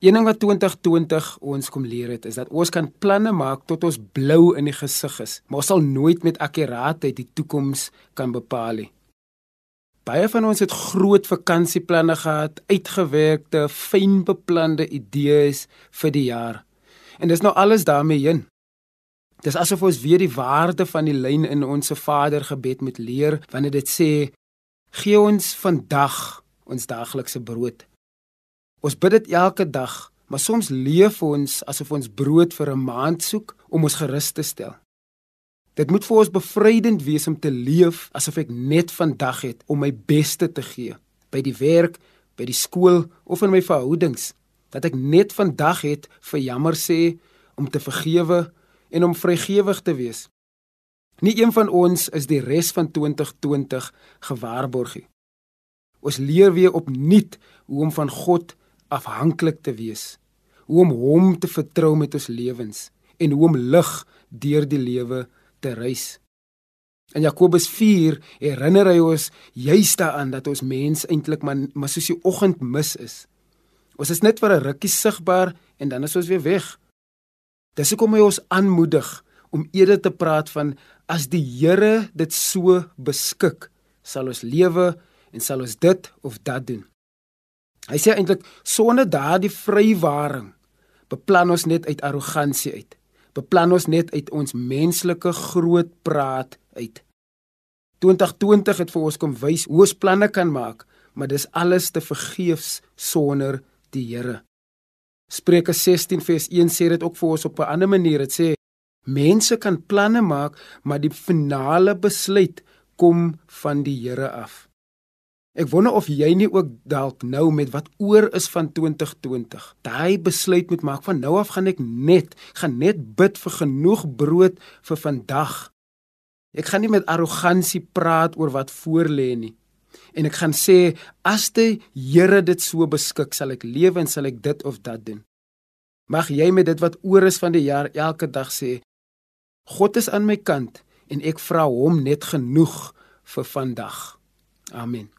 Een ding wat 2020 ons kom leer het, is dat ons kan planne maak tot ons blou in die gesig is, maar ons sal nooit met akkuraatheid die toekoms kan bepaal nie. Baie van ons het groot vakansieplanne gehad, uitgewerkte, fyn beplande idees vir die jaar. En dis nou alles daarmee heen. Dis asof ons weer die waarde van die lyn in ons Vader gebed moet leer wanneer dit sê: "Gee ons vandag ons daaglikse brood." Ons bid dit elke dag, maar soms leef ons asof ons brood vir 'n maand soek om ons gerus te stel. Dit moet vir ons bevrydend wees om te leef asof ek net vandag het om my beste te gee by die werk, by die skool of in my verhoudings. Dat ek net vandag het vir jammer sê, om te vergewe en om vrygewig te wees. Nie een van ons is die res van 2020 gewaarborg nie. Ons leer weer opnuut hoe om van God afhanklik te wees, hoe om hom te vertrou met ons lewens en hoe om lig deur die lewe te reis. In Jakobus 4 herinner hy ons juis daaraan dat ons mens eintlik maar, maar soos die oggend mis is. Ons is net vir 'n rukkie sigbaar en dan is ons weer weg. Dis hoekom hy ons aanmoedig om eerder te praat van as die Here dit so beskik, sal ons lewe en sal ons dit of dat doen. Hy sê eintlik sonder daardie vrywaring beplan ons net uit arrogansie uit. Beplan ons net uit ons menslike groot praat uit. 2020 het vir ons kom wys hoe ons planne kan maak, maar dis alles te vergeefs sonder die Here. Spreuke 16 vers 1 sê dit ook vir ons op 'n ander manier. Dit sê mense kan planne maak, maar die finale besluit kom van die Here af. Ek wonder of jy nie ook dalk nou met wat oor is van 2020. Daai besluit moet maak van nou af gaan ek net, gaan net bid vir genoeg brood vir vandag. Ek gaan nie met arrogansie praat oor wat voor lê nie. En ek gaan sê as die Here dit so beskik, sal ek lewe en sal ek dit of dat doen. Mag jy met dit wat oor is van die jaar elke dag sê God is aan my kant en ek vra hom net genoeg vir vandag. Amen.